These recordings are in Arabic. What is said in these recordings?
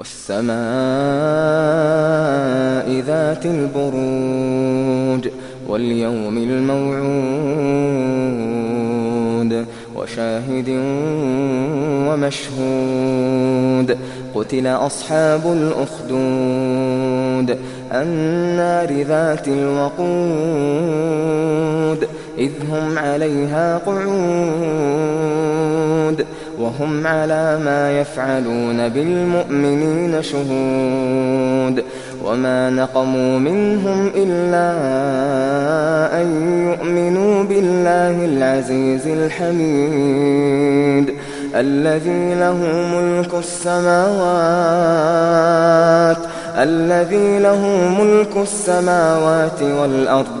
والسماء ذات البروج واليوم الموعود وشاهد ومشهود قتل أصحاب الأخدود النار ذات الوقود إذ هم عليها قعود وهم على ما يفعلون بالمؤمنين شهود وما نقموا منهم إلا أن يؤمنوا بالله العزيز الحميد الذي له ملك السماوات الذي له ملك السماوات والأرض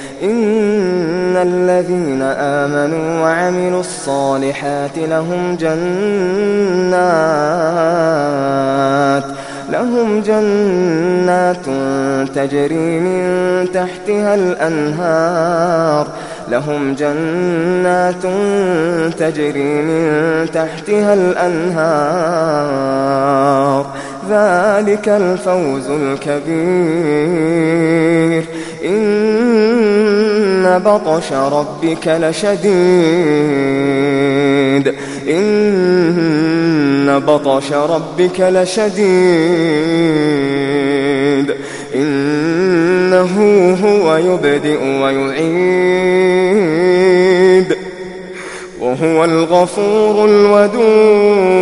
إن الذين آمنوا وعملوا الصالحات لهم جنات لهم جنات تجري من تحتها الأنهار لهم جنات تجري من تحتها الأنهار. ذلك الفوز الكبير. إن بطش ربك لشديد. إن بطش ربك لشديد. إنه هو يبدئ ويعيد. وهو الغفور الودود.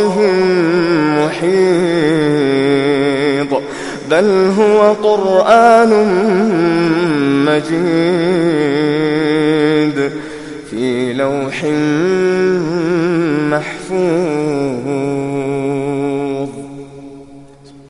ورائهم محيط بل هو قرآن مجيد في لوح محفوظ.